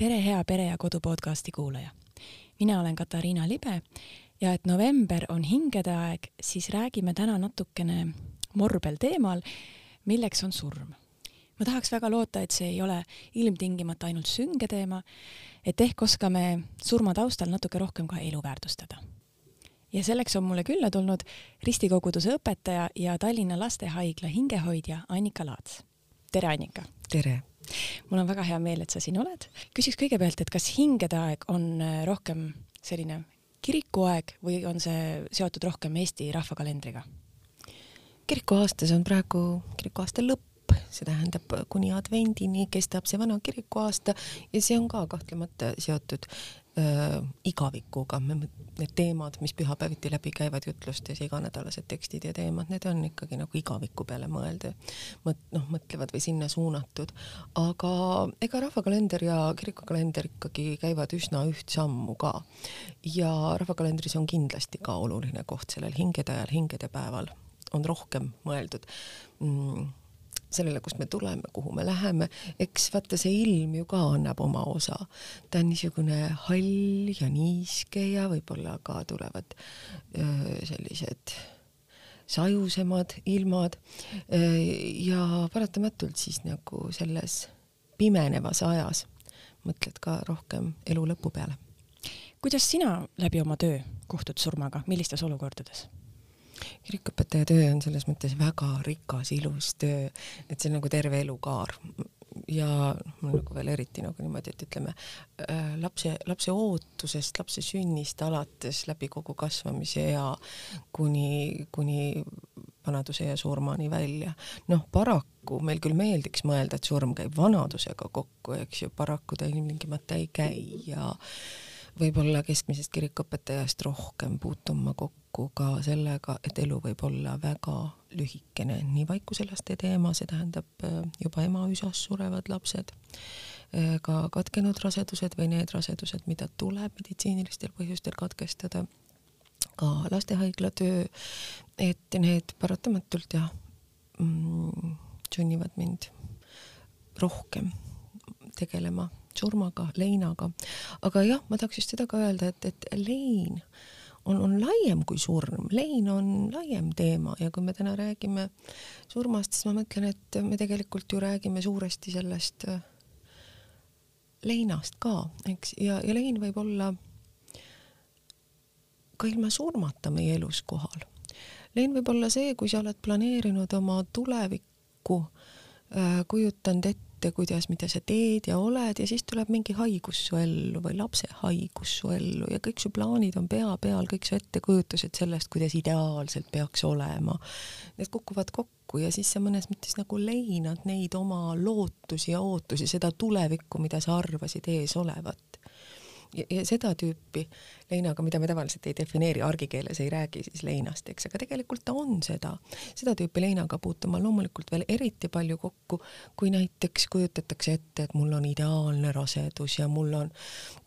tere, hea Pere ja Kodu podcasti kuulaja. mina olen Katariina Libe ja et november on hingede aeg, siis räägime täna natukene morbel teemal, milleks on surm. ma tahaks väga loota, et see ei ole ilmtingimata ainult sünge teema, et ehk oskame surma taustal natuke rohkem ka elu väärtustada. ja selleks on mulle külla tulnud ristikoguduse õpetaja ja Tallinna Lastehaigla hingehoidja Annika Laats. tere, Annika! tere! Mul on väga hea meel, et sa siin oled. küsiks kõigepealt, et kas hingede aeg on äh, rohkem selline kirikuaeg või on see seotud rohkem Eesti rahvakalendriga? kirikuaasta, see on praegu kirikuaasta lõpp, see tähendab kuni advendini kestab see vana kirikuaasta ja see on ka kahtlemata seotud äh, igavikuga, need teemad, mis pühapäeviti läbi käivad jutlustes, iganädalased tekstid ja teemad, need on ikkagi nagu igaviku peale mõelda, mõt-, noh, mõtlevad või sinna suunatud. aga ega rahvakalender ja kirikukalender ikkagi käivad üsna üht sammu ka. ja rahvakalendris on kindlasti ka oluline koht sellel hingede ajal, hingede päeval on rohkem mõeldud mm, sellele, kust me tuleme, kuhu me läheme, eks vaata see ilm ju ka annab oma osa. ta on niisugune hall ja niiske ja võib-olla ka tulevad öö, sellised sajusemad ilmad ja paratamatult siis nagu selles pimenevas ajas mõtled ka rohkem elu lõpu peale. kuidas sina läbi oma töö kohtud surmaga, millistes olukordades? Kirikuõpetaja töö on selles mõttes väga rikas, ilus töö, et see on nagu terve elukaar. Ja mul nagu veel eriti nagu niimoodi, et ütleme äh, lapse, lapse ootusest, lapse sünnist alates läbi kogu kasvamise ea kuni, kuni vanaduse ja surmani välja. noh, paraku meil küll meeldiks mõelda, et surm käib vanadusega kokku, eks ju, paraku ta ilmtingimata ei käi ja võib-olla keskmisest kirikuõpetajast rohkem puutuma kokku kokku ka sellega, et elu võib olla väga lühikene, nii vaikuselaste teema, see tähendab äh, juba emaüsas surevad lapsed, äh, ka katkenud rasedused või need rasedused, mida tuleb meditsiinilistel põhjustel katkestada, ka lastehaigla töö, et need paratamatult jah mm,, sunnivad mind rohkem tegelema surmaga, leinaga. aga jah, ma tahaks just seda ka öelda, et, et lein on, on laiem kui surm, lein on laiem teema ja kui me täna räägime surmast, siis ma mõtlen, et me tegelikult ju räägime suuresti sellest äh, leinast ka, eks, ja, ja lein võib olla ka ilma surmata meie elus kohal. lein võib olla see, kui sa oled planeerinud oma tulevikku, äh, kujutanud ette, ette, kuidas, mida sa teed ja oled ja siis tuleb mingi haigus su ellu või lapse haigus su ellu ja kõik su plaanid on pea peal, kõik su ettekujutused sellest, kuidas ideaalselt peaks olema. Need kukuvad kokku ja siis sa mõnes mõttes nagu leinad neid oma lootusi ja ootusi, seda tulevikku, mida sa arvasid ees olevat ja, seda tüüpi leinaga, mida me tavaliselt ei defineeri, argikeeles ei räägi siis leinast, eks, aga tegelikult ta on seda, seda tüüpi leinaga puutuma loomulikult veel eriti palju kokku, kui näiteks kujutatakse ette, et mul on ideaalne rasedus ja mul on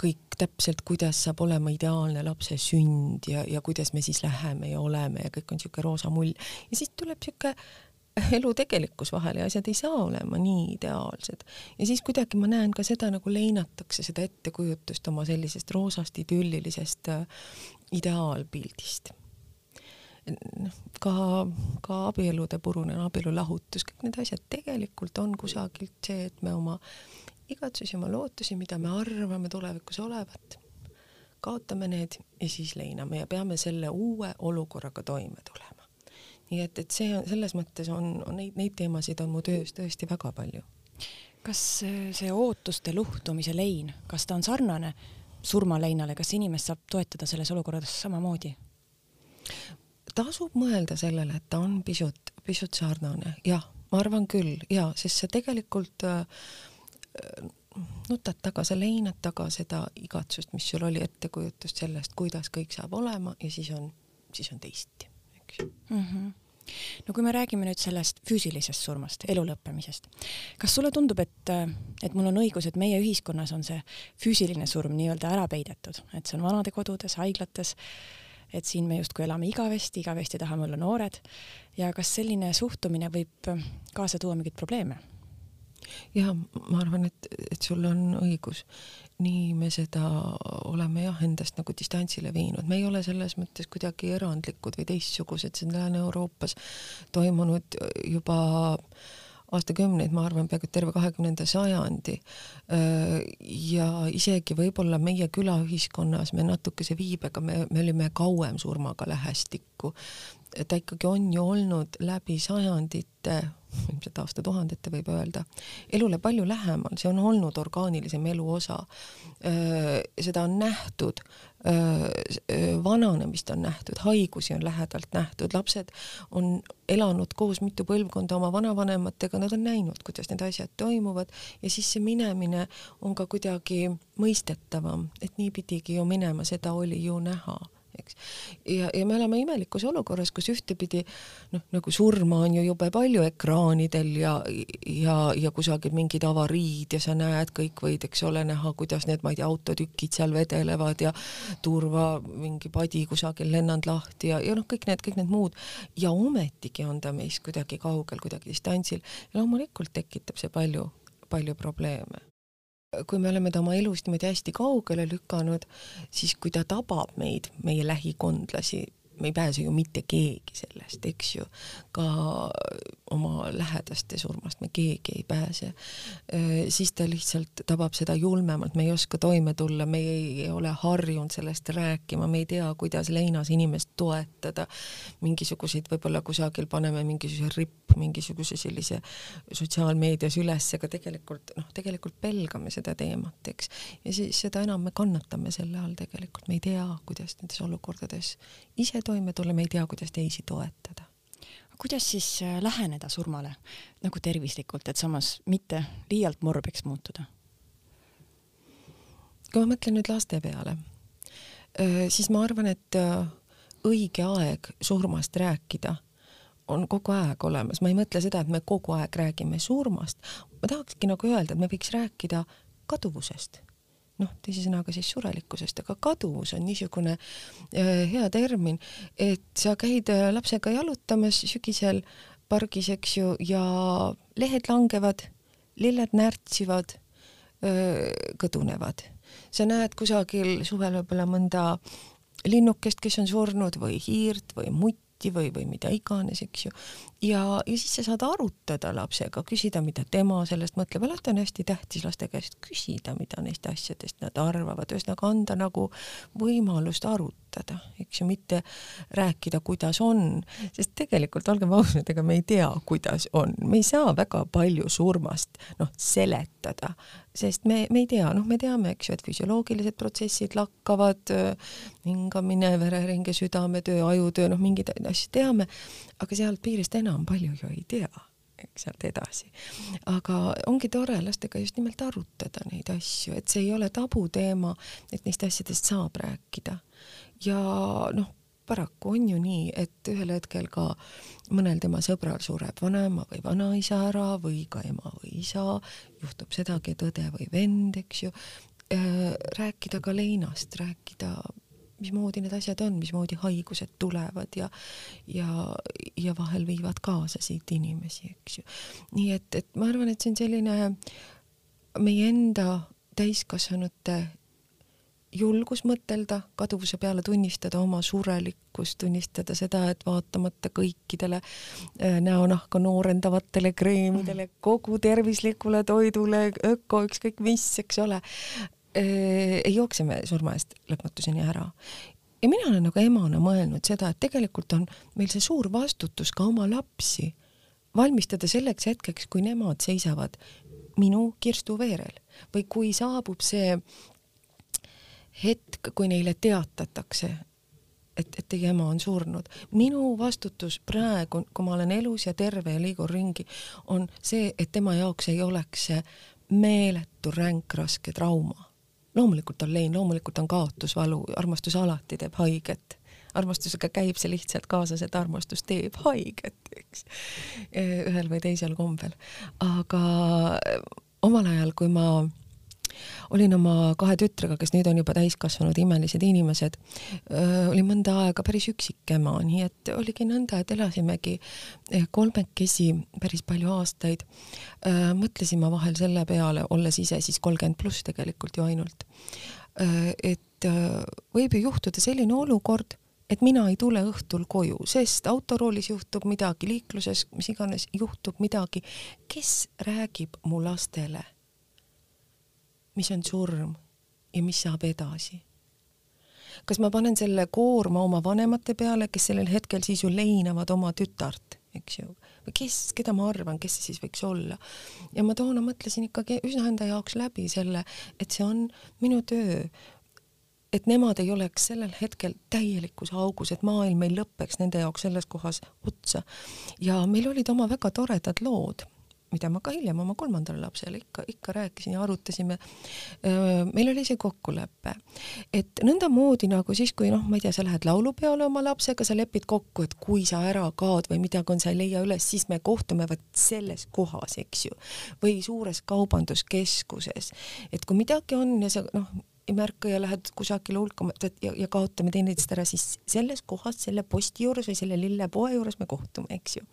kõik täpselt, kuidas saab olema ideaalne lapse sünd ja, ja kuidas me siis läheme ja oleme ja kõik on niisugune roosa mull. Ja siis tuleb niisugune elu tegelikkus vahele ja asjad ei saa olema nii ideaalsed. ja siis kuidagi ma näen ka seda, nagu leinatakse seda ettekujutust oma sellisest roosast idüllilisest äh, ideaalpildist. noh, ka, ka abielude purunemine, abielulahutus, kõik need asjad tegelikult on kusagilt see, et me oma igatsusi, oma lootusi, mida me arvame tulevikus olevat, kaotame need ja siis leiname ja peame selle uue olukorraga toime tulema nii et, et see on selles mõttes on, on neid, neid teemasid on mu töös tõesti väga palju. kas see ootuste luhtumise lein, kas ta on sarnane surmaleinale, kas inimest saab toetada selles olukorras samamoodi? tasub mõelda sellele, et ta on pisut, pisut sarnane, jah, ma arvan küll ja, sest sa tegelikult äh, nutad taga, sa leinad taga seda igatsust, mis sul oli, ettekujutust sellest, kuidas kõik saab olema ja siis on, siis on teisiti, eks ju mm -hmm no kui me räägime nüüd sellest füüsilisest surmast, elu lõppemisest, kas sulle tundub, et, et mul on õigus, et meie ühiskonnas on see füüsiline surm nii-öelda ära peidetud, et see on vanadekodudes, haiglates, et siin me justkui elame igavesti, igavesti tahame olla noored ja kas selline suhtumine võib kaasa tuua mingeid probleeme? ja ma arvan, et, et sul on õigus. Nii me seda oleme jah endast nagu distantsile viinud, me ei ole selles mõttes kuidagi erandlikud või teistsugused, see on Lääne-Euroopas toimunud juba aastakümneid, ma arvan, peaaegu terve kahekümnenda sajandi. ja isegi võib-olla meie külaühiskonnas me natukese viibega, me, me olime kauem surmaga lähestikku. ta ikkagi on ju olnud läbi sajandite ilmselt aastatuhandete võib öelda, elule palju lähemal, see on olnud orgaanilisem elu osa. seda on nähtud, vananemist on nähtud, haigusi on lähedalt nähtud, lapsed on elanud koos mitu põlvkonda oma vanavanematega, nad on näinud, kuidas need asjad toimuvad ja siis see minemine on ka kuidagi mõistetavam, et nii pidigi ju minema, seda oli ju näha eks. ja, ja me oleme imelikus olukorras, kus ühtepidi noh, nagu surma on ju jube palju ekraanidel ja, ja, ja kusagil mingid avariid ja sa näed, kõik võid, eks ole, näha, kuidas need, ma ei tea, autotükid seal vedelevad ja turva mingi padi kusagil lennanud lahti ja, ja noh, kõik need, kõik need muud. Ja ometigi on ta meist kuidagi kaugel, kuidagi distantsil. Loomulikult tekitab see palju, palju probleeme kui me oleme ta oma elust niimoodi hästi kaugele lükanud, siis kui ta tabab meid, meie lähikondlasi, me ei pääse ju mitte keegi sellest, eks ju, ka oma lähedaste surmast me keegi ei pääse, siis ta lihtsalt tabab seda julmemalt, me ei oska toime tulla, me ei ole harjunud sellest rääkima, me ei tea, kuidas leinas inimest toetada, mingisuguseid võib-olla kusagil paneme mingisuguse ripp mingisuguse sellise sotsiaalmeedias üles, aga tegelikult noh, tegelikult pelgame seda teemat, eks, ja siis seda enam me kannatame selle all tegelikult, me ei tea, kuidas nendes olukordades ise toime tulla, me ei tea, kuidas teisi toetada. Kuidas siis äh, läheneda surmale nagu tervislikult, et samas mitte liialt morbeks muutuda? kui ma mõtlen nüüd laste peale, äh, siis ma arvan, et äh, õige aeg surmast rääkida on kogu aeg olemas, ma ei mõtle seda, et me kogu aeg räägime surmast, ma tahakski nagu öelda, et me võiks rääkida kaduvusest noh, teise sõnaga siis surelikkusest, aga kaduvus on niisugune äh, hea termin, et sa käid äh, lapsega jalutamas sügisel pargis, eks ju, ja lehed langevad, lilled närtsivad, äh, kõdunevad. sa näed kusagil suvel võib-olla mõnda linnukest, kes on surnud või hiirt või mutt, debatti või, või mida iganes, eks ju. Ja, ja siis sa saad arutada lapsega, küsida, mida tema sellest mõtleb, alati on hästi tähtis laste käest küsida, mida neist asjadest nad arvavad, ühesõnaga anda nagu võimalust arutada, eks ju, mitte rääkida, kuidas on, sest tegelikult olgem ausad, ega me ei tea, kuidas on, me ei saa väga palju surmast noh, seletada. Sest me, me ei tea, noh, me teame, eks ju, et füsioloogilised protsessid lakkavad, hingamine, vereringe, südametöö, ajutöö, noh, mingeid asju teame, aga sealt piirist enam palju ju ei tea, eks sealt edasi. aga ongi tore lastega just nimelt arutada neid asju, et see ei ole tabuteema, et neist asjadest saab rääkida. ja noh paraku on ju nii, et ühel hetkel ka mõnel tema sõbral sureb vanaema või vanaisa ära või ka ema või isa, juhtub sedagi, et õde või vend, eks ju, äh, rääkida ka leinast, rääkida mismoodi need asjad on, mismoodi haigused tulevad ja ja, ja vahel viivad kaasa siit inimesi, eks ju. nii et, et ma arvan, et see on selline meie enda täiskasvanute julgus mõtelda kaduvuse peale, tunnistada oma surelikkust, tunnistada seda, et vaatamata kõikidele äh, näonahka noorendavatele kreemidele, kogu tervislikule toidule, öko, ükskõik mis, eks ole, ei jookse me surma eest lõpmatuseni ära. ja mina olen nagu emana mõelnud seda, et tegelikult on meil see suur vastutus ka oma lapsi valmistada selleks hetkeks, kui nemad seisavad minu Kirstu veerel või kui saabub see hetk, kui neile teatatakse, et, et teie ema on surnud. minu vastutus praegu, kui ma olen elus ja terve ja liigun ringi, on see, et tema jaoks ei oleks see meeletu ränk raske trauma. Loomulikult on lein, loomulikult on kaotusvalu, armastus alati teeb haiget armastusega käib see lihtsalt kaasas, et armastus teeb haiget, eks, ühel või teisel kombel. aga omal ajal, kui ma olin oma kahe tütrega, kes nüüd on juba täiskasvanud imelised inimesed, olin mõnda aega päris üksik ema, nii et oligi nõnda, et elasimegi eh, kolmekesi päris palju aastaid. mõtlesime vahel selle peale, olles ise siis kolmkümmend pluss tegelikult ju ainult, et võib ju juhtuda selline olukord, et mina ei tule õhtul koju, sest autoroolis juhtub midagi, liikluses, mis iganes, juhtub midagi. kes räägib mu lastele mis on surm ja mis saab edasi. kas ma panen selle koorma oma vanemate peale, kes sellel hetkel siis ju leinavad oma tütart, eks ju, või kes, keda ma arvan, kes see siis võiks olla. ja ma toona mõtlesin ikkagi üsna enda jaoks läbi selle, et see on minu töö, et nemad ei oleks sellel hetkel täielikus augus, et maailm ei lõpeks nende jaoks selles kohas otsa. ja meil olid oma väga toredad lood mida ma ka hiljem oma kolmandale lapsele ikka, ikka rääkisin ja arutasime. meil oli see kokkulepe, et nõndamoodi nagu siis, kui noh, ma ei tea, sa lähed laulupeole oma lapsega, sa lepid kokku, et kui sa ära kaod või midagi on, sa ei leia üles, siis me kohtume vot selles kohas, eks ju, või suures kaubanduskeskuses, et kui midagi on ja sa noh, ei märka ja lähed kusagile hulkama ja, ja kaotame teineteist ära, siis selles kohas, selle posti juures või selle lillepoe juures me kohtume, eks ju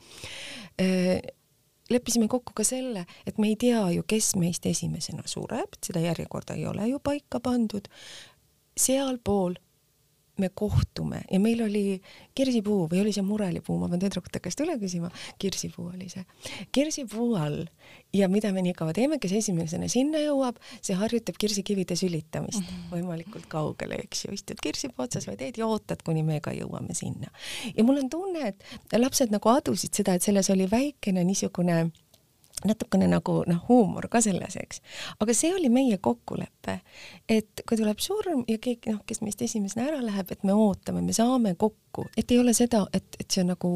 leppisime kokku ka selle, et me ei tea ju, kes meist esimesena sureb, seda järjekorda ei ole ju paika pandud. sealpool me kohtume. Ja meil oli kirsipuu või oli see murelipuu, ma pean tüdrukute käest üle küsima, kirsipuu oli see, kirsipuu all. Ja mida me nii kaua teeme, kes esimesena sinna jõuab, see harjutab kirsikivide sülitamist. Mm -hmm. võimalikult kaugele, eks ju, istud kirsipuu otsas või teed ja ootad, kuni me ka jõuame sinna. ja mul on tunne, et lapsed nagu adusid seda, et selles oli väikene niisugune natukene nagu noh, huumor ka selles, eks. aga see oli meie kokkulepe, et kui tuleb surm ja keegi noh, kes meist esimesena ära läheb, et me ootame, me saame kokku, et ei ole seda, et, et see on nagu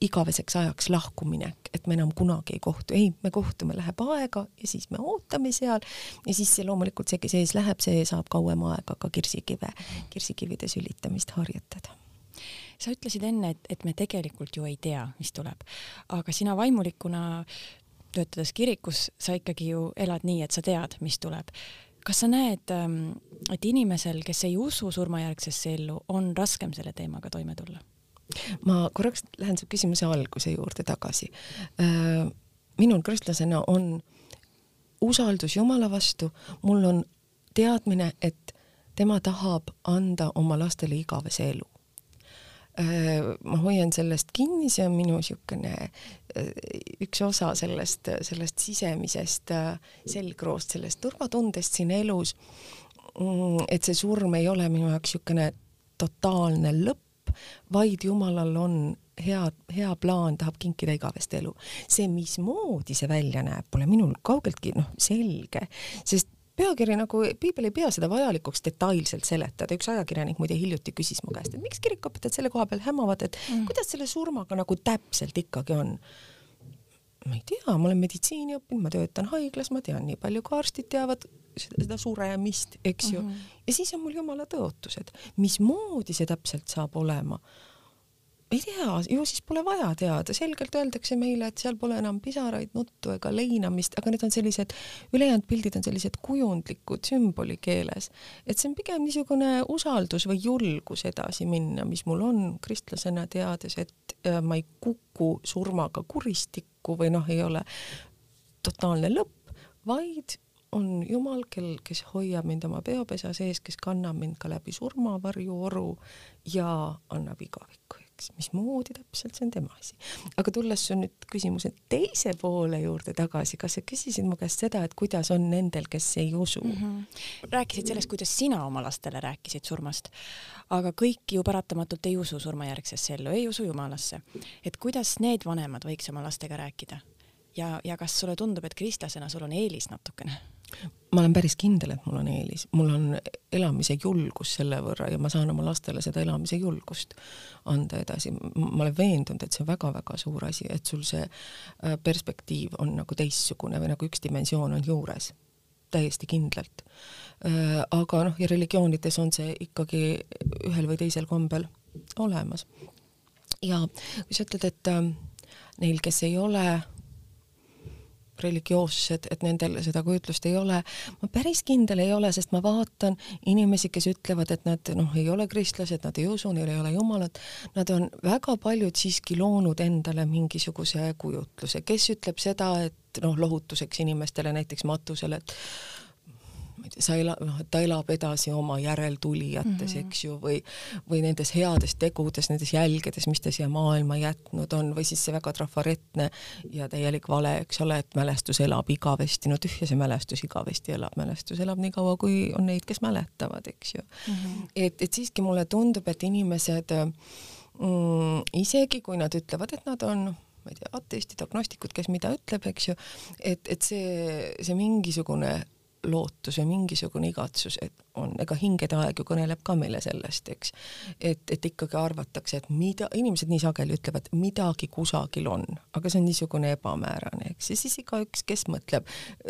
igaveseks ajaks lahkuminek, et me enam kunagi ei kohtu, ei, me kohtume, läheb aega ja siis me ootame seal. Ja siis see loomulikult see, kes ees läheb, see saab kauem aega ka kirsikive, kirsikivide sülitamist harjutada sa ütlesid enne, et, et me tegelikult ju ei tea, mis tuleb, aga sina vaimulikuna töötades kirikus, sa ikkagi ju elad nii, et sa tead, mis tuleb. kas sa näed, ähm, et inimesel, kes ei usu surmajärgsesse ellu, on raskem selle teemaga toime tulla? ma korraks lähen su küsimuse alguse juurde tagasi. Äh, minul kristlasena on usaldus Jumala vastu, mul on teadmine, et tema tahab anda oma lastele igavese elu ma hoian sellest kinni, see on minu niisugune äh, üks osa sellest, sellest sisemisest äh, selgroost, sellest turvatundest siin elus. Mm, et see surm ei ole minu jaoks niisugune totaalne lõpp, vaid Jumalal on hea, hea plaan, tahab kinkida igavest elu. see, mismoodi see välja näeb, pole minul kaugeltki noh, selge, sest pealkiri nagu, piibel ei pea seda vajalikuks detailselt seletada, üks ajakirjanik muide hiljuti küsis mu käest, et miks kirikuõpetajad selle koha peal hämavad, et mm. kuidas selle surmaga nagu täpselt ikkagi on. ma ei tea, ma olen meditsiini õppinud, ma töötan haiglas, ma tean nii palju, kui arstid teavad seda, seda suremist, eks ju mm. -hmm. ja siis on mul jumala tõotused, mismoodi see täpselt saab olema ei tea, ju siis pole vaja teada, selgelt öeldakse meile, et seal pole enam pisaraid, nuttu ega leinamist, aga need on sellised, ülejäänud pildid on sellised kujundlikud sümboli keeles. et see on pigem niisugune usaldus või julgus edasi minna, mis mul on kristlasena, teades, et äh, ma ei kuku surmaga kuristikku või noh, ei ole totaalne lõpp, vaid on Jumal, kel, kes hoiab mind oma peopesa sees, kes kannab mind ka läbi surmavarju oru ja annab igavikku eks, mismoodi täpselt, see on tema asi. aga tulles su nüüd küsimuse teise poole juurde tagasi, kas sa küsisid mu käest seda, et kuidas on nendel, kes ei usu mm? -hmm. rääkisid sellest, kuidas sina oma lastele rääkisid surmast, aga kõik ju paratamatult ei usu surmajärgsesse ellu, ei usu Jumalasse. et kuidas need vanemad võiks oma lastega rääkida? ja, ja kas sulle tundub, et kristlasena sul on eelis natukene? Ma olen päris kindel, et mul on eelis, mul on elamise julgus selle võrra ja ma saan oma lastele seda elamise julgust anda edasi. ma olen veendunud, et see on väga-väga suur asi, et sul see äh, perspektiiv on nagu teistsugune või nagu üks dimensioon on juures, täiesti kindlalt. Äh, aga noh, ja religioonides on see ikkagi ühel või teisel kombel olemas. ja kui sa ütled, et äh, neil, kes ei ole religioossed, et nendel seda kujutlust ei ole. ma päris kindel ei ole, sest ma vaatan inimesi, kes ütlevad, et nad noh, ei ole kristlased, nad ei usu, neil ei ole Jumalat. Nad on väga paljud siiski loonud endale mingisuguse kujutluse, kes ütleb seda, et noh, lohutuseks inimestele näiteks matusele, et sa ela-, noh, et ta elab edasi oma järeltulijates mm, -hmm. eks ju, või või nendes heades tegudes, nendes jälgedes, mis ta siia maailma jätnud on, või siis see väga trafaretne ja täielik vale, eks ole, et mälestus elab igavesti, no tühja see mälestus igavesti elab, mälestus elab nii kaua, kui on neid, kes mäletavad, eks ju mm. -hmm. et, et siiski mulle tundub, et inimesed mm, isegi kui nad ütlevad, et nad on ma ei tea, ateistid, agnostikud, kes mida ütleb, eks ju, et, et see, see mingisugune lootus või mingisugune igatsus, et on, ega hingede aeg ju kõneleb ka meile sellest, eks. et, et ikkagi arvatakse, et mida, inimesed nii sageli ütlevad, midagi kusagil on, aga see on niisugune ebamäärane, eks, ja siis igaüks, kes mõtleb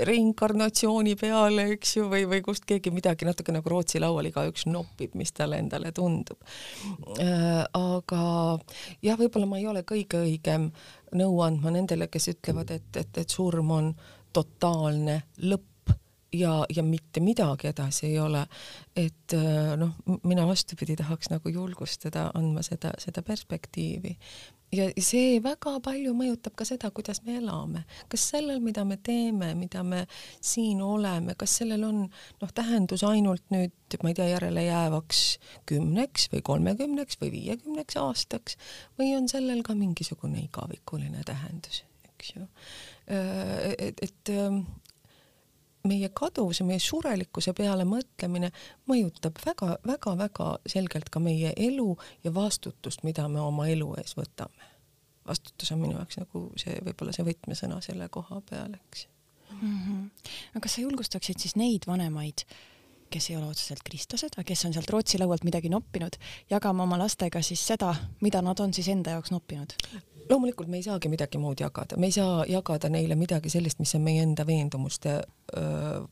reinkarnatsiooni peale, eks ju, või, või kust keegi midagi natuke nagu Rootsi laual igaüks noppib, mis talle endale tundub äh,. aga jah, võib-olla ma ei ole kõige õigem nõu andma nendele, kes ütlevad, et, et, et surm on totaalne lõpp ja, ja mitte midagi edasi ei ole. et äh, noh, mina vastupidi tahaks nagu julgustada andma seda, seda perspektiivi. ja see väga palju mõjutab ka seda, kuidas me elame, kas sellel, mida me teeme, mida me siin oleme, kas sellel on noh, tähendus ainult nüüd, ma ei tea, järelejäävaks kümneks või kolmekümneks või viiekümneks aastaks või on sellel ka mingisugune igavikuline tähendus, eks ju. Äh, et, et meie kaduvuse, meie surelikkuse peale mõtlemine mõjutab väga-väga-väga selgelt ka meie elu ja vastutust, mida me oma elu ees võtame. vastutus on minu jaoks nagu see, võib-olla see võtmesõna selle koha peal, eks mm. -hmm. aga kas sa julgustaksid siis neid vanemaid, kes ei ole otseselt kristlased, aga kes on sealt Rootsi laualt midagi noppinud, jagama oma lastega siis seda, mida nad on siis enda jaoks noppinud? loomulikult me ei saagi midagi muud jagada, me ei saa jagada neile midagi sellist, mis on meie enda veendumuste öö,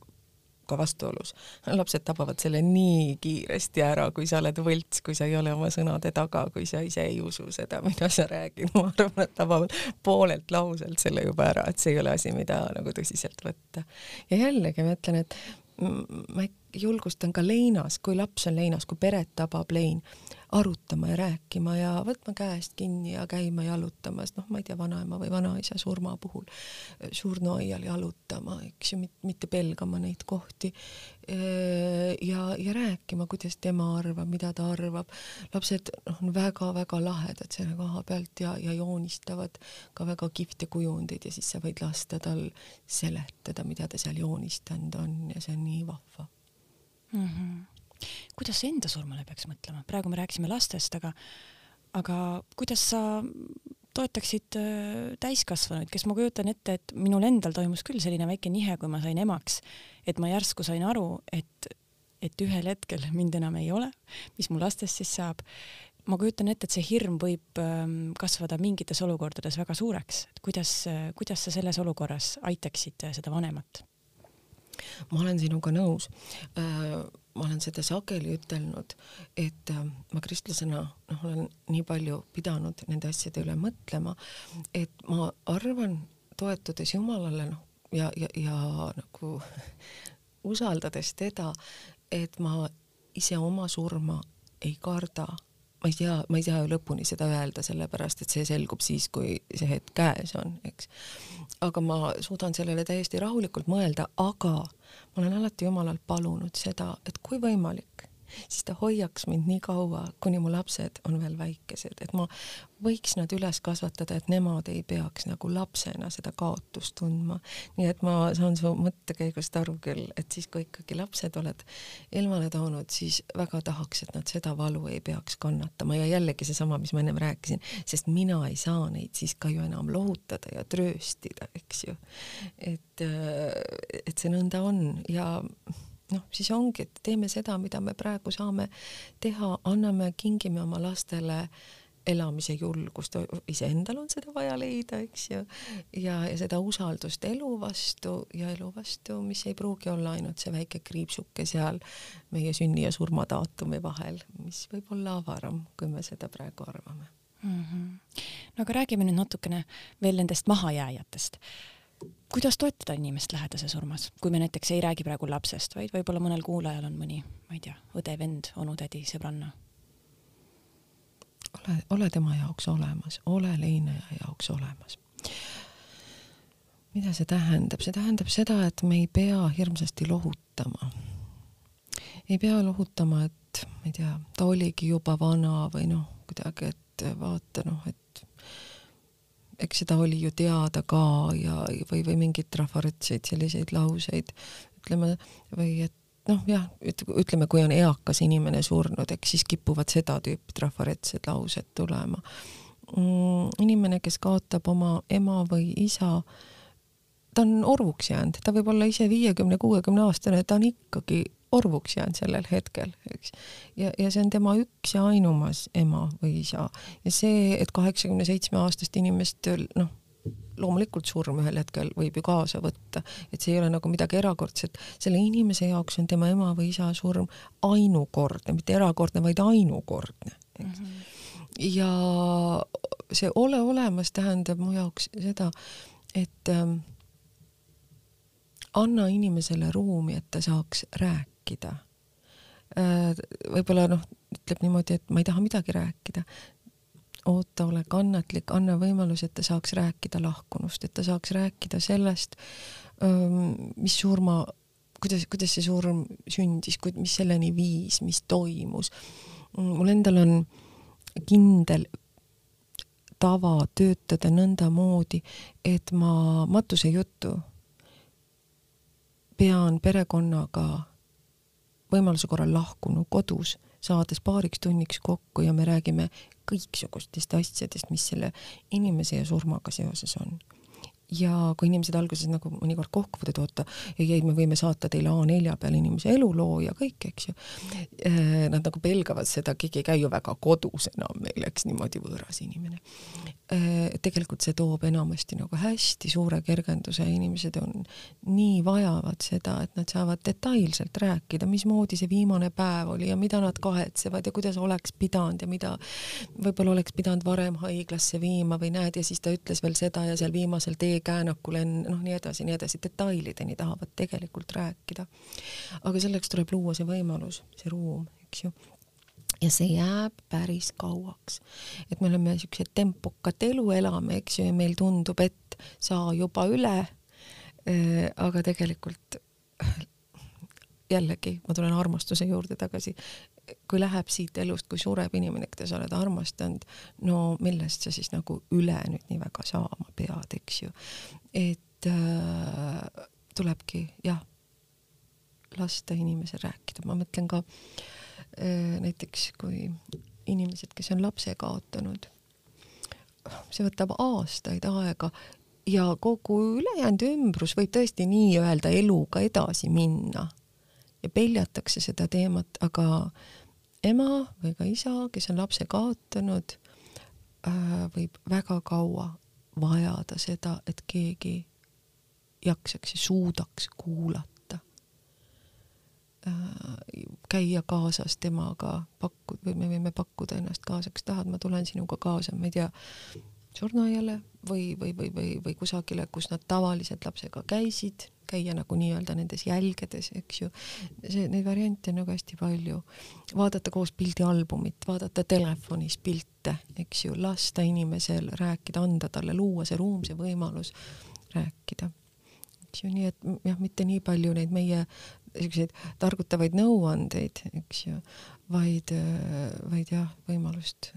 ka vastuolus. lapsed tabavad selle nii kiiresti ära, kui sa oled võlts, kui sa ei ole oma sõnade taga, kui sa ise ei usu seda, mida sa räägid, ma arvan, nad tabavad poolelt lauselt selle juba ära, et see ei ole asi, mida nagu tõsiselt võtta. ja jällegi ma ütlen, et ma julgustan ka leinas, kui laps on leinas, kui peret tabab lein, arutama ja rääkima ja võtma käest kinni ja käima jalutamas, noh, ma ei tea, vanaema või vanaisa surma puhul surnuaial jalutama, eks ju, mitte pelgama neid kohti ja, ja rääkima, kuidas tema arvab, mida ta arvab. lapsed noh, on väga-väga lahedad selle koha pealt ja, ja joonistavad ka väga kihvte kujundeid ja siis sa võid lasta tal seletada, mida ta seal joonistanud on ja see on nii vahva mm. -hmm kuidas sa enda surmale peaks mõtlema, praegu me rääkisime lastest, aga, aga kuidas sa toetaksid äh, täiskasvanuid, kes ma kujutan ette, et minul endal toimus küll selline väike nihe, kui ma sain emaks, et ma järsku sain aru, et, et ühel hetkel mind enam ei ole, mis mu lastest siis saab. ma kujutan ette, et see hirm võib ähm, kasvada mingites olukordades väga suureks, et kuidas, kuidas sa selles olukorras aitaksid seda vanemat? ma olen sinuga nõus äh, ma olen seda sageli ütelnud, et äh, ma kristlasena noh, olen nii palju pidanud nende asjade üle mõtlema, et ma arvan, toetudes Jumalale noh, ja, ja, ja nagu usaldades teda, et ma ise oma surma ei karda ma ei tea, ma ei saa ju lõpuni seda öelda, sellepärast et see selgub siis, kui see hetk käes on, eks. aga ma suudan sellele täiesti rahulikult mõelda, aga ma olen alati Jumalalt palunud seda, et kui võimalik, siis ta hoiaks mind nii kaua, kuni mu lapsed on veel väikesed, et ma võiks nad üles kasvatada, et nemad ei peaks nagu lapsena seda kaotust tundma. nii et ma saan su mõttekäigust aru küll, et siis, kui ikkagi lapsed oled ilmale toonud, siis väga tahaks, et nad seda valu ei peaks kannatama ja jällegi seesama, mis ma ennem rääkisin, sest mina ei saa neid siis ka ju enam lohutada ja trööstida, eks ju. et, et see nõnda on ja noh, siis ongi, et teeme seda, mida me praegu saame teha, anname, kingime oma lastele elamise julgust, iseendal on seda vaja leida, eks ju, ja, ja seda usaldust elu vastu ja elu vastu, mis ei pruugi olla ainult see väike kriipsuke seal meie sünni ja surma daatumi vahel, mis võib olla avaram, kui me seda praegu arvame mm. -hmm. no aga räägime nüüd natukene veel nendest mahajääjatest kuidas toetada inimest lähedase surmas, kui me näiteks ei räägi praegu lapsest, vaid võib-olla mõnel kuulajal on mõni, ma ei tea, õde, vend, onu-tädi, sõbranna? ole, ole tema jaoks olemas, ole leineja jaoks olemas. mida see tähendab, see tähendab seda, et me ei pea hirmsasti lohutama. ei pea lohutama, et ma ei tea, ta oligi juba vana või noh, kuidagi, et vaata noh, et eks seda oli ju teada ka ja, või, või mingeid trafaretseid selliseid lauseid, ütleme, või et noh, jah, ütleme, kui on eakas inimene surnud, eks siis kipuvad seda tüüpi trafaretsed laused tulema mm,. inimene, kes kaotab oma ema või isa, ta on orvuks jäänud, ta võib olla ise viiekümne, kuuekümne aastane, ta on ikkagi orvuks jäänud sellel hetkel, eks. ja, ja see on tema üks ja ainumas ema või isa ja see, et kaheksakümne seitsme aastast inimest noh, loomulikult surm ühel hetkel võib ju kaasa võtta, et see ei ole nagu midagi erakordset, selle inimese jaoks on tema ema või isa surm ainukordne, mitte erakordne, vaid ainukordne, eks mm. -hmm. ja see ole olemas tähendab mu jaoks seda, et ähm, anna inimesele ruumi, et ta saaks rääkida. Äh, võib-olla noh, ütleb niimoodi, et ma ei taha midagi rääkida. oota, ole kannatlik, anna võimalus, et ta saaks rääkida lahkunust, et ta saaks rääkida sellest, ähm, mis surma, kuidas, kuidas see surm sündis, mis selleni viis, mis toimus. mul endal on kindel tava töötada nõndamoodi, et ma matusejuttu pean perekonnaga võimaluse korral lahkunu kodus, saades paariks tunniks kokku ja me räägime kõiksugustest asjadest, mis selle inimese ja surmaga seoses on ja kui inimesed alguses nagu mõnikord kohkuvad, et oota, ei, ei, me võime saata teile A4 peal inimese eluloo ja kõik, eks ju. Äh, nad nagu pelgavad seda, keegi ei käi ju väga kodus enam meil, eks niimoodi võõras inimene. Äh, tegelikult see toob enamasti nagu hästi suure kergenduse inimesed on nii vajavad seda, et nad saavad detailselt rääkida, mismoodi see viimane päev oli ja mida nad kahetsevad ja kuidas oleks pidanud ja mida võib-olla oleks pidanud varem haiglasse viima või näed, ja siis ta ütles veel seda ja seal viimasel teel käänakul enne, noh, nii edasi, nii edasi, detailideni tahavad tegelikult rääkida. aga selleks tuleb luua see võimalus, see ruum, eks ju ja see jääb päris kauaks. et me oleme siuksed tempokat elu elame, eks ju, ja meil tundub, et saa juba üle äh,. aga tegelikult jällegi ma tulen armastuse juurde tagasi, kui läheb siit elust, kui sureb inimene, keda sa oled armastanud, no millest sa siis nagu üle nüüd nii väga saama pead, eks ju. et äh, tulebki jah, lasta inimesel rääkida, ma mõtlen ka äh, näiteks kui inimesed, kes on lapse kaotanud, see võtab aastaid aega ja kogu ülejäänud ümbrus võib tõesti nii-öelda eluga edasi minna ja peljatakse seda teemat, aga ema või ka isa, kes on lapse kaotanud, äh, võib väga kaua vajada seda, et keegi jaksaks ja suudaks kuulata. Äh, käia kaasas temaga, pakku- või me võime pakkuda ennast kaasa, kas tahad, ma tulen sinuga kaasa, ma ei tea, surnuaiale või, või, või, või, või kusagile, kus nad tavaliselt lapsega käisid käia nagu nii-öelda nendes jälgedes, eks ju. see, neid variante on nagu hästi palju. vaadata koos pildialbumit, vaadata telefonis pilte, eks ju, lasta inimesel rääkida, anda talle, luua see ruum, see võimalus rääkida. eks ju, nii et jah, mitte nii palju neid meie siukseid targutavaid nõuandeid, eks ju, vaid, vaid jah, võimalust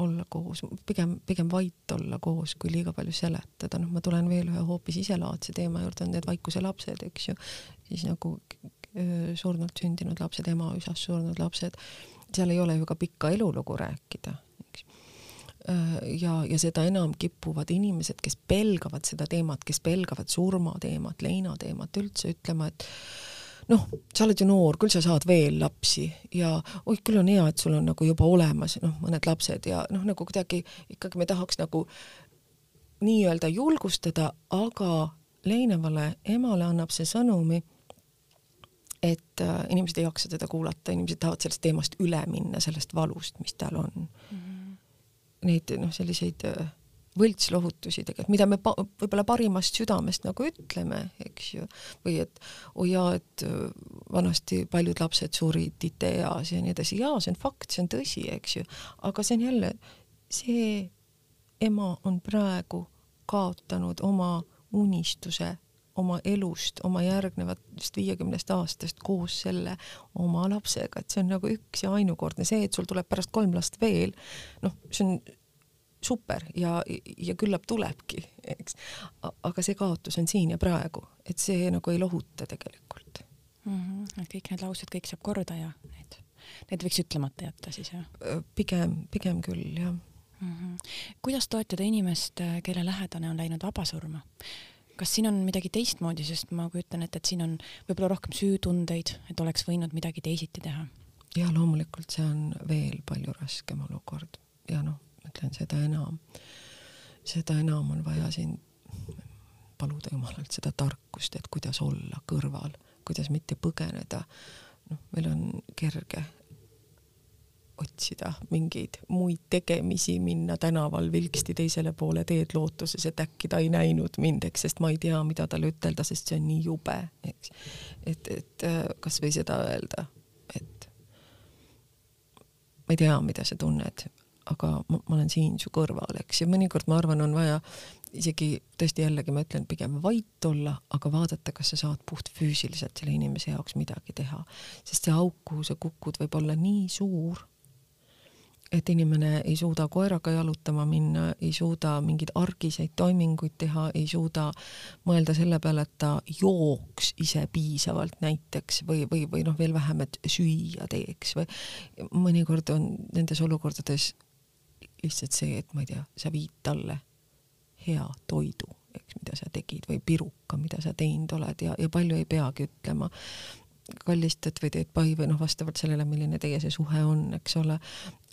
olla koos, pigem, pigem vait olla koos, kui liiga palju seletada, noh, ma tulen veel ühe hoopis iselaadse teema juurde, on need vaikuse lapsed, eks ju, siis nagu surnult sündinud lapsed, ema üsast surnud lapsed, seal ei ole ju ka pikka elulugu rääkida, eks. Ja, ja seda enam kipuvad inimesed, kes pelgavad seda teemat, kes pelgavad surmateemat, leinateemat üldse ütlema, et noh, sa oled ju noor, küll sa saad veel lapsi ja oih, küll on hea, et sul on nagu juba olemas noh, mõned lapsed ja noh, nagu kuidagi ikkagi me tahaks nagu nii-öelda julgustada, aga leinevale emale annab see sõnumi, et äh, inimesed ei jaksa teda kuulata, inimesed tahavad sellest teemast üle minna, sellest valust, mis tal on mm. -hmm. Neid noh, selliseid äh, võltslohutusi tegelikult, mida me pa võib-olla parimast südamest nagu ütleme, eks ju, või et oi oh jaa, et äh, vanasti paljud lapsed surid IT-eas ja nii edasi, jaa, see on fakt, see on tõsi, eks ju, aga see on jälle, see ema on praegu kaotanud oma unistuse oma elust, oma järgnevatest viiekümnest aastast koos selle oma lapsega, et see on nagu üks ja ainukordne, see, et sul tuleb pärast kolm last veel, noh, see on super ja, ja küllap tulebki, eks. aga see kaotus on siin ja praegu, et see nagu ei lohuta tegelikult mm. -hmm. kõik need laused, kõik saab korda ja need, need võiks ütlemata jätta siis jah? pigem, pigem küll jah mm. -hmm. kuidas toetada inimest, kelle lähedane on läinud vabasurma? kas siin on midagi teistmoodi, sest ma kujutan ette, et siin on võib-olla rohkem süütundeid, et oleks võinud midagi teisiti teha? ja loomulikult see on veel palju raskem olukord ja noh, ütlen seda enam, seda enam on vaja siin paluda Jumalalt seda tarkust, et kuidas olla kõrval, kuidas mitte põgeneda. noh, meil on kerge otsida mingeid muid tegemisi, minna tänaval vilksti teisele poole teed lootuses, et äkki ta ei näinud mind, eks, sest ma ei tea, mida talle ütelda, sest see on nii jube, eks. et, et äh, kasvõi seda öelda, et ma ei tea, mida sa tunned, aga ma, ma olen siin su kõrval, eks, ja mõnikord ma arvan, on vaja isegi tõesti jällegi ma ütlen, pigem vait olla, aga vaadata, kas sa saad puht füüsiliselt selle inimese jaoks midagi teha, sest see auk, kuhu sa kukud, võib olla nii suur et inimene ei suuda koeraga jalutama minna, ei suuda mingeid argiseid toiminguid teha, ei suuda mõelda selle peale, et ta jooks ise piisavalt näiteks või, või, või noh, veel vähem, et süüa teeks või mõnikord on nendes olukordades lihtsalt see, et ma ei tea, sa viid talle hea toidu, eks, mida sa tegid või piruka, mida sa teinud oled ja, ja palju ei peagi ütlema kallistad või teed pai või noh, vastavalt sellele, milline teie see suhe on, eks ole.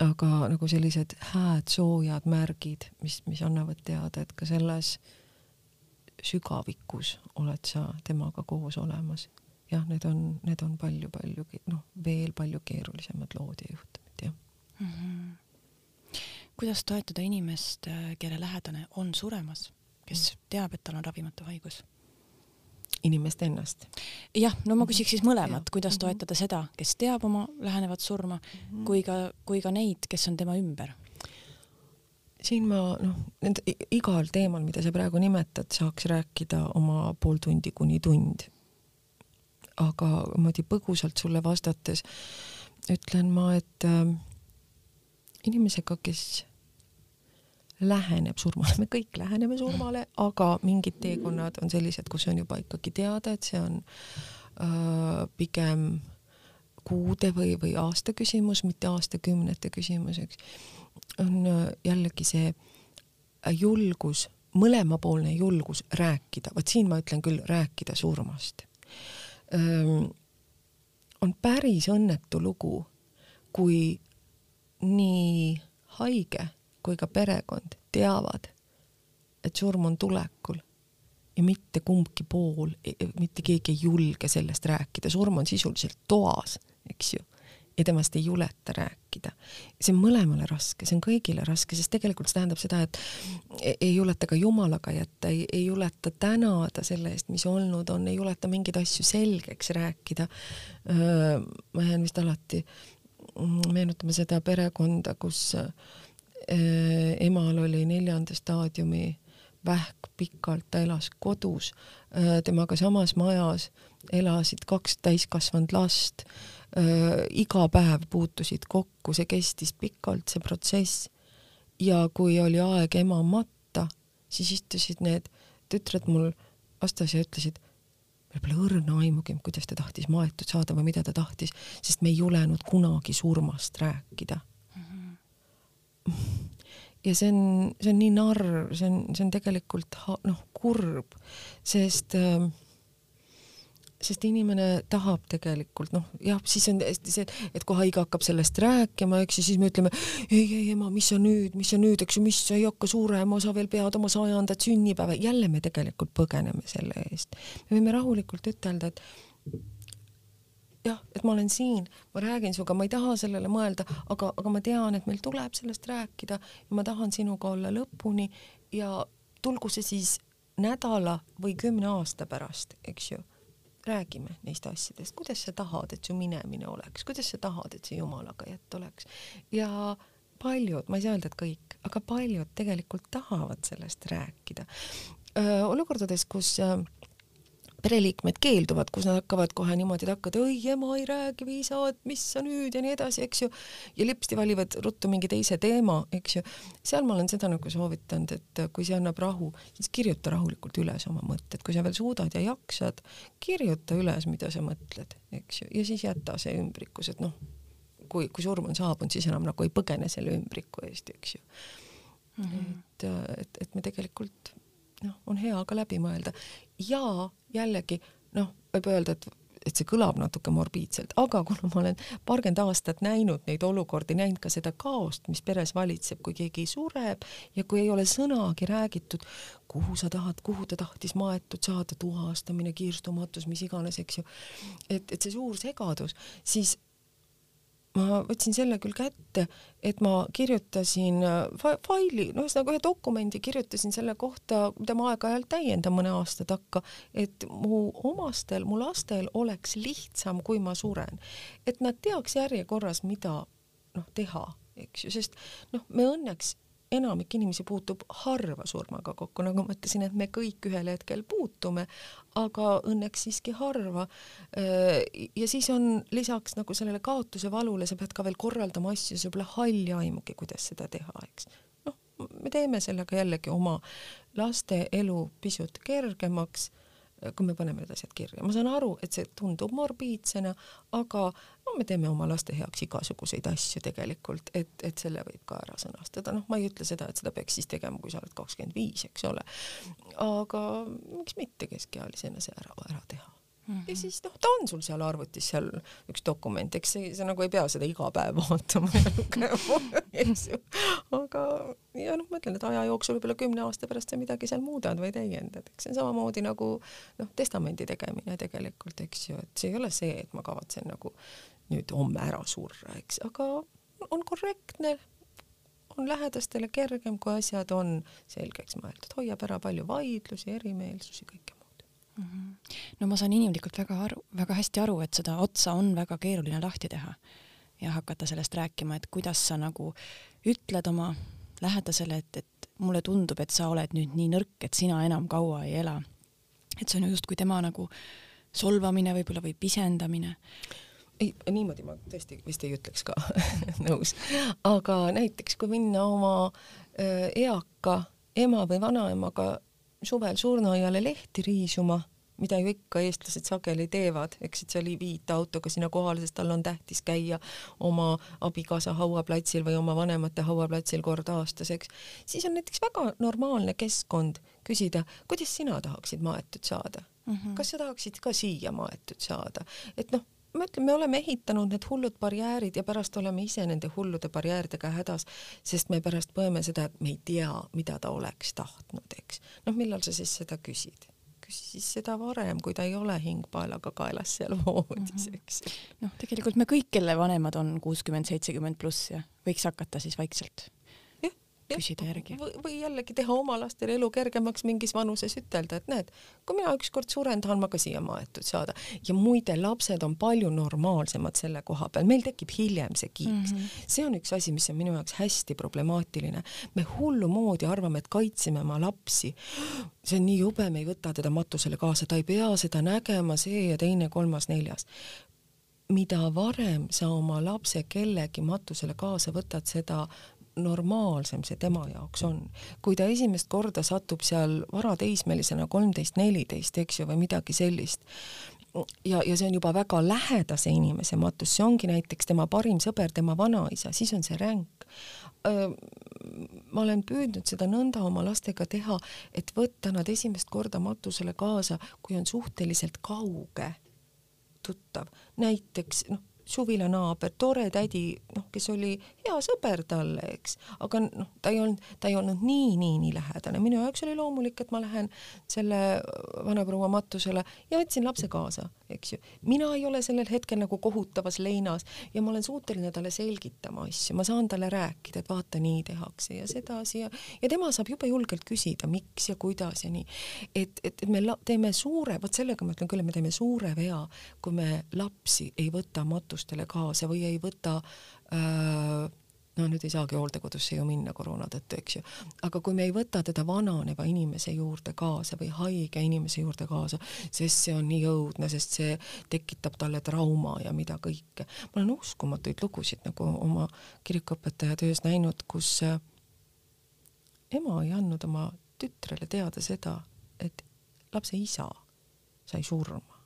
aga nagu sellised hääd, soojad märgid, mis, mis annavad teada, et ka selles sügavikus oled sa temaga koos olemas. jah, need on, need on palju-palju noh, veel palju keerulisemad lood ja juhtumid, jah mm. -hmm. Kuidas toetada inimest, kelle lähedane on suremas, kes teab, et tal on ravimatu haigus? inimest ennast. jah, no ma küsiks siis mõlemat, kuidas mhm. toetada seda, kes teab oma lähenevat surma mm, -hmm. kui ka, kui ka neid, kes on tema ümber. siin ma noh, nende igal teemal, mida sa praegu nimetad, saaks rääkida oma pool tundi kuni tund. aga niimoodi põgusalt sulle vastates ütlen ma, et äh, inimesega, kes läheneb surmale, me kõik läheneme surmale, aga mingid teekonnad on sellised, kus on juba ikkagi teada, et see on äh, pigem kuude või, või aasta küsimus, mitte aastakümnete küsimus, eks. on äh, jällegi see julgus, mõlemapoolne julgus rääkida, vot siin ma ütlen küll rääkida surmast. On päris õnnetu lugu, kui nii haige kui ka perekond teavad, et surm on tulekul ja mitte kumbki pool, mitte keegi ei julge sellest rääkida, surm on sisuliselt toas, eks ju, ja temast ei juleta rääkida. see on mõlemale raske, see on kõigile raske, sest tegelikult see tähendab seda, et ei juleta ka Jumalaga jätta, ei, ei juleta tänada selle eest, mis olnud on, ei juleta mingeid asju selgeks rääkida. ma jään vist alati meenutama seda perekonda, kus Äh, emal oli neljanda staadiumi vähk pikalt, ta elas kodus, äh, temaga samas majas elasid kaks täiskasvanud last, äh, iga päev puutusid kokku, see kestis pikalt, see protsess. ja kui oli aeg ema matta, siis istusid need tütred mul vastas ja ütlesid, meil pole õrna aimugi, kuidas ta tahtis maetud saada või mida ta tahtis, sest me ei julenud kunagi surmast rääkida ja see on, see on nii narr, see on, see on tegelikult noh, kurb, sest äh, sest inimene tahab tegelikult noh, jah, siis on see, et kui haige hakkab sellest rääkima, eks ju, siis me ütleme ei, ei ema, mis sa nüüd, mis sa nüüd, eks ju, mis sa ei hakka surema, sa veel pead oma sajandat sünnipäeva, jälle me tegelikult põgeneme selle eest. me võime rahulikult ütelda, et jah, et ma olen siin, ma räägin sinuga, ma ei taha sellele mõelda, aga, aga ma tean, et meil tuleb sellest rääkida ja ma tahan sinuga olla lõpuni ja tulgu see siis nädala või kümne aasta pärast, eks ju. räägime neist asjadest, kuidas sa tahad, et su minemine oleks, kuidas sa tahad, et see jumalaga jätt oleks ja paljud, ma ei saa öelda, et kõik, aga paljud tegelikult tahavad sellest rääkida. olukordades, kus äh, pereliikmed keelduvad, kus nad hakkavad kohe niimoodi takkad, oi ema ei räägi isa, et mis sa nüüd ja nii edasi, eks ju, ja lipsti valivad ruttu mingi teise teema, eks ju. seal ma olen seda nagu soovitanud, et kui see annab rahu, siis kirjuta rahulikult üles oma mõtted, kui sa veel suudad ja jaksad, kirjuta üles, mida sa mõtled, eks ju, ja siis jäta see ümbrikus, et noh, kui, kui surm on saabunud, siis enam nagu ei põgene selle ümbriku eest, eks ju. -hmm. et, et, et me tegelikult noh, on hea ka läbi mõelda ja jällegi noh, võib öelda, et et see kõlab natuke morbiidselt, aga kuna ma olen paarkümmend aastat näinud neid olukordi, näinud ka seda kaost, mis peres valitseb, kui keegi sureb ja kui ei ole sõnagi räägitud, kuhu sa tahad, kuhu ta tahtis maetud saada, tuhastamine, kiirstumatus, mis iganes, eks ju. et, et see suur segadus, siis ma võtsin selle küll kätte, et ma kirjutasin äh, fa faili, no ühesõnaga ühe dokumendi kirjutasin selle kohta, mida ma aeg-ajalt täiendan mõne aasta takka, et mu omastel, mu lastel oleks lihtsam, kui ma suren. et nad teaks järjekorras, mida noh, teha, eks ju, sest noh, me õnneks enamik inimesi puutub harva surmaga kokku, nagu ma ütlesin, et me kõik ühel hetkel puutume, aga õnneks siiski harva. ja siis on lisaks nagu sellele kaotuse valule, sa pead ka veel korraldama asju, sul pole halli aimugi, kuidas seda teha, eks. noh, me teeme sellega jällegi oma laste elu pisut kergemaks kui me paneme need asjad kirja. ma saan aru, et see tundub morbiidsena, aga no me teeme oma laste heaks igasuguseid asju tegelikult, et, et selle võib ka ära sõnastada, noh, ma ei ütle seda, et seda peaks siis tegema, kui sa oled kakskümmend viis, eks ole. aga miks mitte keskealisena see ära, ära teha Mm -hmm. ja siis noh, ta on sul seal arvutis seal üks dokument, eks see, sa nagu ei pea seda iga päev vaatama ja lugema, eks ju. aga ja noh, ma ütlen, et aja jooksul võib-olla kümne aasta pärast sa midagi seal muudad või täiendad, eks see on samamoodi nagu noh, testamendi tegemine tegelikult, eks ju, et see ei ole see, et ma kavatsen nagu nüüd homme ära surra, eks, aga on korrektne on lähedastele kergem, kui asjad on selgeks mõeldud, hoiab ära palju vaidlusi, erimeelsusi, kõike. No ma saan inimlikult väga aru, väga hästi aru, et seda otsa on väga keeruline lahti teha ja hakata sellest rääkima, et kuidas sa nagu ütled oma lähedasele, et, et mulle tundub, et sa oled nüüd nii nõrk, et sina enam kaua ei ela. et see on justkui tema nagu solvamine võib-olla või pisendamine ei, niimoodi ma tõesti vist ei ütleks ka nõus. aga näiteks kui minna oma eaka ema või vanaemaga suvel surnuaiale lehti riisuma, mida ju ikka eestlased sageli teevad, eks, et sa ei viita autoga sinna kohale, sest tal on tähtis käia oma abikaasa hauaplatsil või oma vanemate hauaplatsil kord aastas, eks, siis on näiteks väga normaalne keskkond küsida, kuidas sina tahaksid maetud saada mm. -hmm. kas sa tahaksid ka siia maetud saada, et noh ma ütlen, me oleme ehitanud need hullud barjäärid ja pärast oleme ise nende hullude barjääridega hädas, sest me pärast põeme seda, et me ei tea, mida ta oleks tahtnud, eks. noh, millal sa siis seda küsid? küsi siis seda varem, kui ta ei ole hingpaelaga kaelas seal voodis, mhm. eks. noh, tegelikult me kõik, kelle vanemad on kuuskümmend, seitsekümmend pluss ja võiks hakata siis vaikselt küsida järgi. või jällegi teha oma lastele elu kergemaks mingis vanuses, ütelda, et näed, kui mina ükskord suren, tahan ma ka siia maetud saada. ja muide, lapsed on palju normaalsemad selle koha peal, meil tekib hiljem see kiiks mm. -hmm. see on üks asi, mis on minu jaoks hästi problemaatiline. me hullumoodi arvame, et kaitseme oma lapsi. see on nii jube, me ei võta teda matusele kaasa, ta ei pea seda nägema, see ja teine, kolmas, neljas mida varem sa oma lapse kellegi matusele kaasa võtad, seda normaalsem see tema jaoks on. kui ta esimest korda satub seal varateismelisena kolmteist, neliteist, eks ju, või midagi sellist, ja, ja see on juba väga lähedase inimese matus, see ongi näiteks tema parim sõber, tema vanaisa, siis on see ränk. ma olen püüdnud seda nõnda oma lastega teha, et võtta nad esimest korda matusele kaasa, kui on suhteliselt kauge tuttav, näiteks noh, suvilanaaber, tore tädi, noh, kes oli hea sõber talle, eks, aga noh, ta ei olnud, ta ei olnud nii, nii, nii lähedane. minu jaoks oli loomulik, et ma lähen selle vanaproua matusele ja võtsin lapse kaasa, eks ju. mina ei ole sellel hetkel nagu kohutavas leinas ja ma olen suuteline talle selgitama asju, ma saan talle rääkida, et vaata, nii tehakse ja sedasi ja, ja tema saab jube julgelt küsida, miks ja kuidas ja nii. et, et me teeme suure, vot sellega ma ütlen küll, et me teeme suure vea, kui me lapsi ei võta matustele kaasa või ei võta äh, no nüüd ei saagi hooldekodusse ju minna koroona tõttu, eks ju, aga kui me ei võta teda vananeva inimese juurde kaasa või haige inimese juurde kaasa, sest see on nii õudne, sest see tekitab talle trauma ja mida kõike. ma olen uskumatuid lugusid nagu oma kirikuõpetaja töös näinud, kus äh, ema ei andnud oma tütrele teada seda, et lapse isa sai surma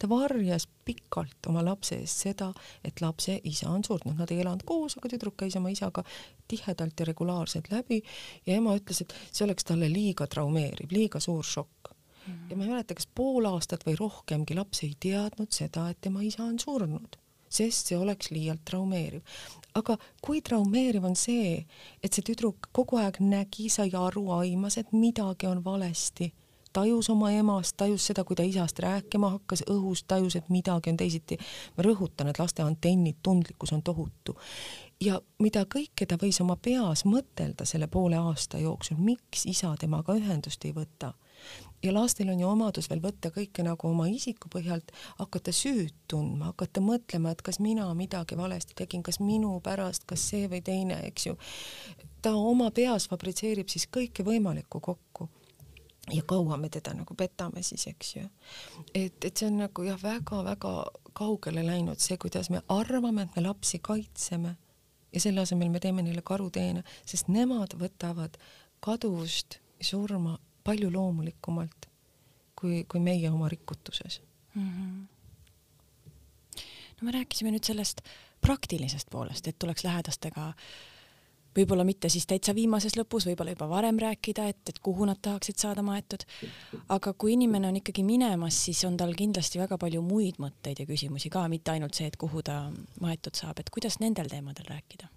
ta varjas pikalt oma lapse eest seda, et lapse isa on surnud, nad ei elanud koos, aga tüdruk käis oma isaga tihedalt ja regulaarselt läbi ja ema ütles, et see oleks talle liiga traumeeriv, liiga suur šokk. ja ma ei mäleta, kas pool aastat või rohkemgi laps ei teadnud seda, et tema isa on surnud, sest see oleks liialt traumeeriv. aga kui traumeeriv on see, et see tüdruk kogu aeg nägi, sai aru, aimas, et midagi on valesti tajus oma emast, tajus seda, kui ta isast rääkima hakkas, õhus tajus, et midagi on teisiti. ma rõhutan, et laste antennid, tundlikkus on tohutu. ja mida kõike ta võis oma peas mõtelda selle poole aasta jooksul, miks isa temaga ühendust ei võta. ja lastel on ju omadus veel võtta kõike nagu oma isiku põhjalt, hakata süüd tundma, hakata mõtlema, et kas mina midagi valesti tegin, kas minu pärast, kas see või teine, eks ju. ta oma peas fabritseerib siis kõike võimalikku kokku ja kaua me teda nagu petame siis, eks ju. et, et see on nagu jah, väga-väga kaugele läinud see, kuidas me arvame, et me lapsi kaitseme ja selle asemel me teeme neile karuteene, sest nemad võtavad kaduvust ja surma palju loomulikumalt kui, kui meie oma rikutuses mm. -hmm. no me rääkisime nüüd sellest praktilisest poolest, et tuleks lähedastega äh, võib-olla mitte siis täitsa viimases lõpus, võib-olla juba varem rääkida, et, et kuhu nad tahaksid saada maetud. aga kui inimene on ikkagi minemas, siis on tal kindlasti väga palju muid mõtteid ja küsimusi ka, mitte ainult see, et kuhu ta maetud saab, et kuidas nendel teemadel rääkida?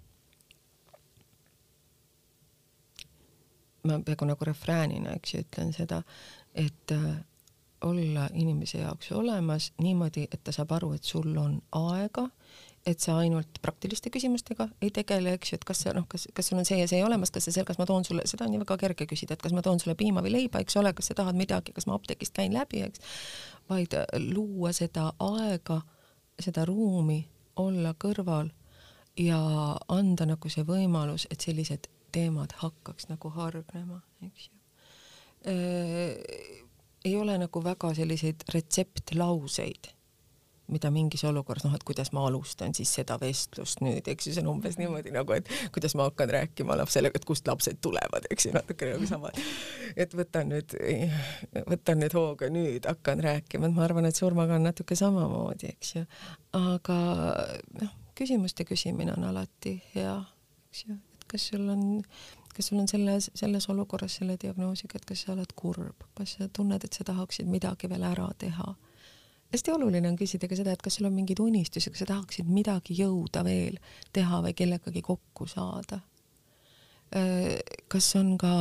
ma peaaegu nagu refräänina, eks ju, ütlen seda, et äh, olla inimese jaoks olemas niimoodi, et ta saab aru, et sul on aega et sa ainult praktiliste küsimustega ei tegele, eks ju, et kas see noh, kas, kas sul on see ja see olemas, kas see, kas ma toon sulle, seda on ju väga kerge küsida, et kas ma toon sulle piima või leiba, eks ole, kas sa tahad midagi, kas ma apteegist käin läbi, eks, vaid äh, luua seda aega, seda ruumi, olla kõrval ja anda nagu see võimalus, et sellised teemad hakkaks nagu hargnema, eks ju. Äh, ei ole nagu väga selliseid retseptlauseid mida mingis olukorras, noh, et kuidas ma alustan siis seda vestlust nüüd, eks ju, see on umbes niimoodi nagu, et kuidas ma hakkan rääkima lapsele, et kust lapsed tulevad, eks ju, natuke nagu sama. et võtan nüüd, võtan nüüd hooga nüüd, hakkan rääkima, et ma arvan, et surmaga on natuke samamoodi, eks ju. aga noh, küsimuste küsimine on alati hea, eks ju, et kas sul on kas sul on selles, selles olukorras selle diagnoosiga, et kas sa oled kurb, kas sa tunned, et sa tahaksid midagi veel ära teha hästi oluline on küsida ka seda, et kas sul on mingeid unistusi, kas sa tahaksid midagi jõuda veel teha või kellegagi kokku saada. Kas on ka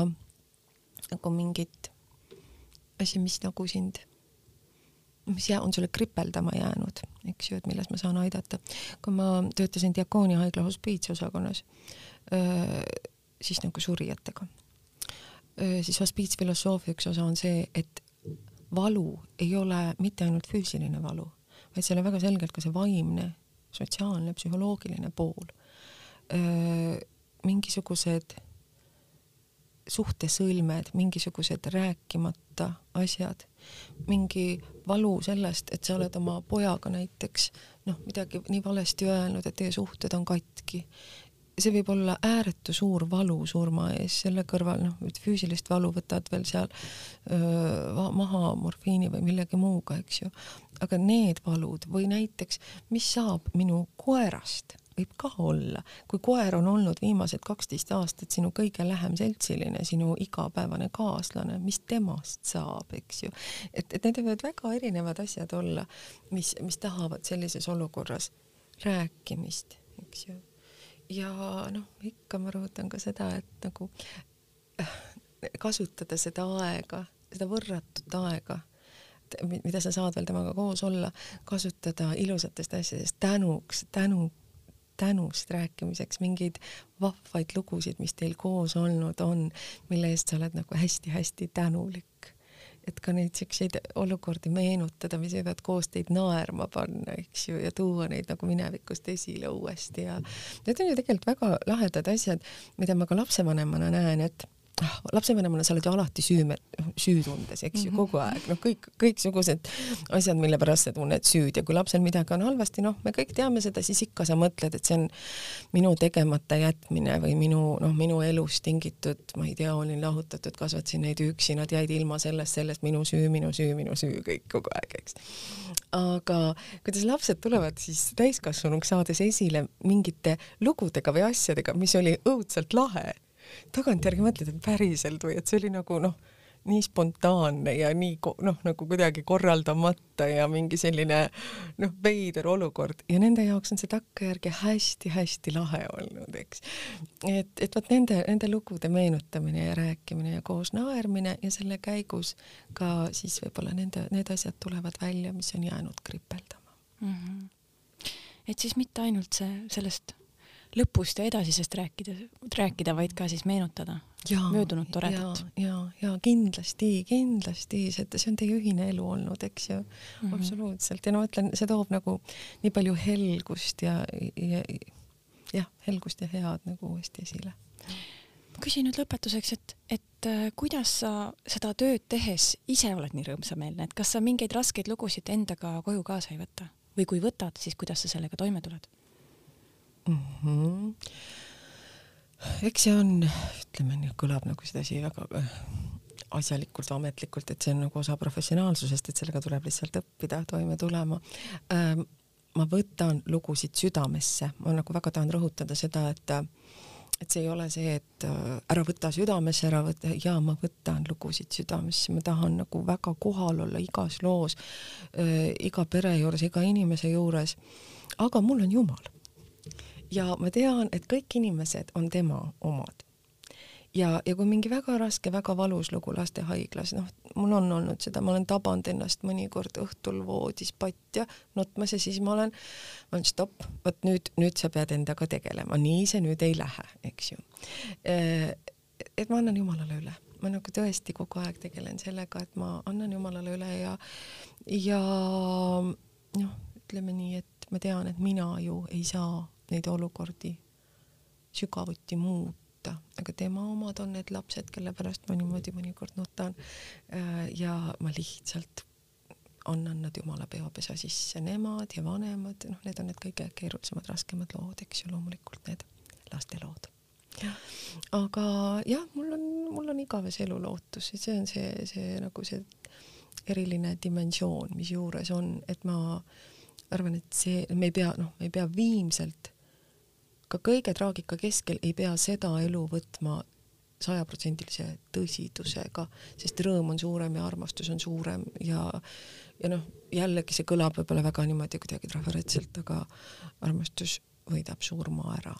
nagu mingit asja, mis nagu sind, mis jää, on sulle kripeldama jäänud, eks ju, et milles ma saan aidata. kui ma töötasin Diakoonia haigla hospiitsosakonnas, siis nagu surijatega, siis hospiitsfilosoofia üks osa on see, et valu ei ole mitte ainult füüsiline valu, vaid seal on väga selgelt ka see vaimne, sotsiaalne, psühholoogiline pool. mingisugused suhtesõlmed, mingisugused rääkimata asjad, mingi valu sellest, et sa oled oma pojaga näiteks noh, midagi nii valesti öelnud, et teie suhted on katki see võib olla ääretu suur valu surma ees, selle kõrval noh, füüsilist valu võtad veel seal öö, maha morfiini või millegi muuga, eks ju. aga need valud või näiteks, mis saab minu koerast, võib ka olla, kui koer on olnud viimased kaksteist aastat sinu kõige lähem seltsiline, sinu igapäevane kaaslane, mis temast saab, eks ju. et, et need võivad väga erinevad asjad olla, mis, mis tahavad sellises olukorras rääkimist, eks ju. Ja noh, ikka ma rõhutan ka seda, et nagu äh, kasutada seda aega, seda võrratut aega mida sa saad veel temaga koos olla, kasutada ilusatest asjadest tänuks, tänu tänust rääkimiseks, mingeid vahvaid lugusid, mis teil koos olnud on, mille eest sa oled nagu hästi-hästi tänulik. Et ka neid siukseid olukordi meenutada, mis võivad koos teid naerma panna, eks ju, ja tuua neid nagu minevikust esile uuesti ja need on ju tegelikult väga lahedad asjad, mida ma ka lapsevanemana näen, et lapsevanemana sa oled ju alati süü, süütundes, eks ju mm, -hmm. kogu aeg, noh, kõik, kõiksugused asjad, mille pärast sa tunned süüd ja kui lapsel midagi on halvasti, noh, me kõik teame seda, siis ikka sa mõtled, et see on minu tegemata jätmine või minu, noh, minu elust tingitud, ma ei tea, olin lahutatud, kasvatasin neid üksi, nad jäid ilma sellest, sellest minu süü, minu süü, minu süü, kõik kogu aeg, eks. aga kuidas lapsed tulevad siis täiskasvanuks saades esile mingite lugudega või asjadega, mis oli õudselt lahe tagantjärgi mõtled, et päriselt või et see oli nagu noh, nii spontaanne ja nii noh, nagu kuidagi korraldamata ja mingi selline noh, veider olukord ja nende jaoks on see takkajärgi hästi-hästi lahe olnud, eks. et, et vot nende, nende lugude meenutamine ja rääkimine ja koos naermine ja selle käigus ka siis võib-olla nende, need asjad tulevad välja, mis on jäänud kripeldama mm. -hmm. et siis mitte ainult see, sellest lõpust ja edasisest rääkida, rääkida, vaid ka siis meenutada ja, möödunud toredat. ja, ja, ja kindlasti, kindlasti, see, see on teie ühine elu olnud, eks ju mm, -hmm. absoluutselt ja no ütlen, see toob nagu nii palju helgust ja, ja jah, helgust ja head nagu uuesti esile. ma küsin nüüd lõpetuseks, et, et äh, kuidas sa seda tööd tehes ise oled nii rõõmsameelne, et kas sa mingeid raskeid lugusid endaga koju kaasa ei võta või kui võtad, siis kuidas sa sellega toime tuled? Mm. -hmm. eks see on, ütleme nii, kõlab nagu sedasi väga äh, asjalikult, ametlikult, et see on nagu osa professionaalsusest, et sellega tuleb lihtsalt õppida, toime tulema ähm,. ma võtan lugusid südamesse, ma nagu väga tahan rõhutada seda, et et see ei ole see, et äh, ära võta südamesse, ära võta, jaa, ma võtan lugusid südamesse, ma tahan nagu väga kohal olla igas loos äh,, iga pere juures, iga inimese juures. aga mul on Jumal ja ma tean, et kõik inimesed on tema omad. ja, ja kui mingi väga raske, väga valus lugu lastehaiglas, noh, mul on olnud seda, ma olen tabanud ennast mõnikord õhtul voodis patja nutmas ja siis ma olen, ma olen stopp, vot nüüd, nüüd sa pead endaga tegelema, nii see nüüd ei lähe, eks ju. et ma annan Jumalale üle ma nagu tõesti kogu aeg tegelen sellega, et ma annan Jumalale üle ja, ja noh, ütleme nii, et ma tean, et mina ju ei saa neid olukordi sügavuti muuta, aga tema omad on need lapsed, kelle pärast ma niimoodi mõnikord nutan. Äh, ja ma lihtsalt annan nad jumala peopesa sisse, nemad ja vanemad, noh, need on need kõige keerulisemad, raskemad lood, eks ju, loomulikult need lastelood. aga jah, mul on, mul on igavese elu lootus ja see on see, see nagu see eriline dimensioon, mis juures on, et ma arvan, et see, me ei pea, noh, me ei pea viimselt ka kõige traagika keskel ei pea seda elu võtma sajaprotsendilise tõsidusega, sest rõõm on suurem ja armastus on suurem ja ja noh, jällegi see kõlab võib-olla väga niimoodi kuidagi trafaretselt, aga armastus võidab surma ära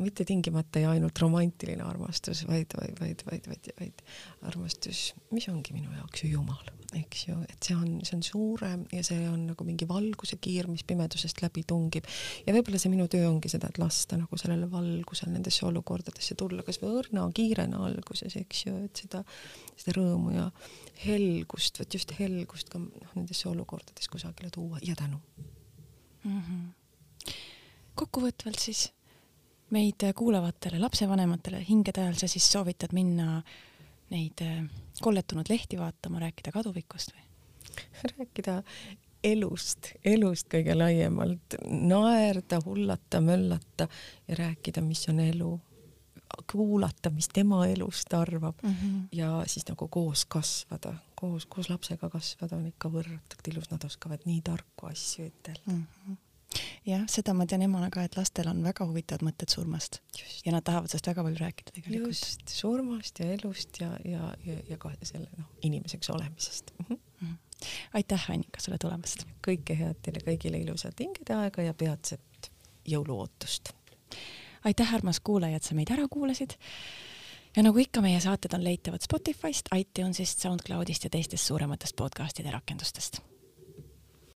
mitte tingimata ja ainult romantiline armastus, vaid, vaid, vaid, vaid, vaid, vaid armastus, mis ongi minu jaoks ju Jumal, eks ju, et see on, see on suurem ja see on nagu mingi valguse kiir, mis pimedusest läbi tungib. ja võib-olla see minu töö ongi seda, et lasta nagu sellele valgusel nendesse olukordadesse tulla, kas või õrna kiirena alguses, eks ju, et seda, seda rõõmu ja helgust, vot just helgust ka noh, nendesse olukordades kusagile tuua ja tänu mm. -hmm. kokkuvõtvalt siis meid kuulavatele lapsevanematele hingede ajal sa siis soovitad minna neid äh, kolletunud lehti vaatama, rääkida kaduvikust või? rääkida elust, elust kõige laiemalt, naerda, hullata, möllata ja rääkida, mis on elu, kuulata, mis tema elust arvab mm -hmm. ja siis nagu koos kasvada, koos, koos lapsega kasvada on ikka võrratult ilus, nad oskavad nii tarku asju ütelda mm. -hmm jah, seda ma tean emana ka, et lastel on väga huvitavad mõtted surmast just, ja nad tahavad sellest väga palju rääkida tegelikult. just surmast ja elust ja, ja, ja, ja ka selle noh, inimeseks olemisest mm. -hmm. aitäh, Annika, sulle tulemast! kõike head teile kõigile, ilusat hingedeaega ja peatset jõuluootust! aitäh, armas kuulaja, et sa meid ära kuulasid ja nagu ikka, meie saated on leitavad Spotify'st, iTunes'ist, SoundCloud'ist ja teistest suurematest podcast'ide rakendustest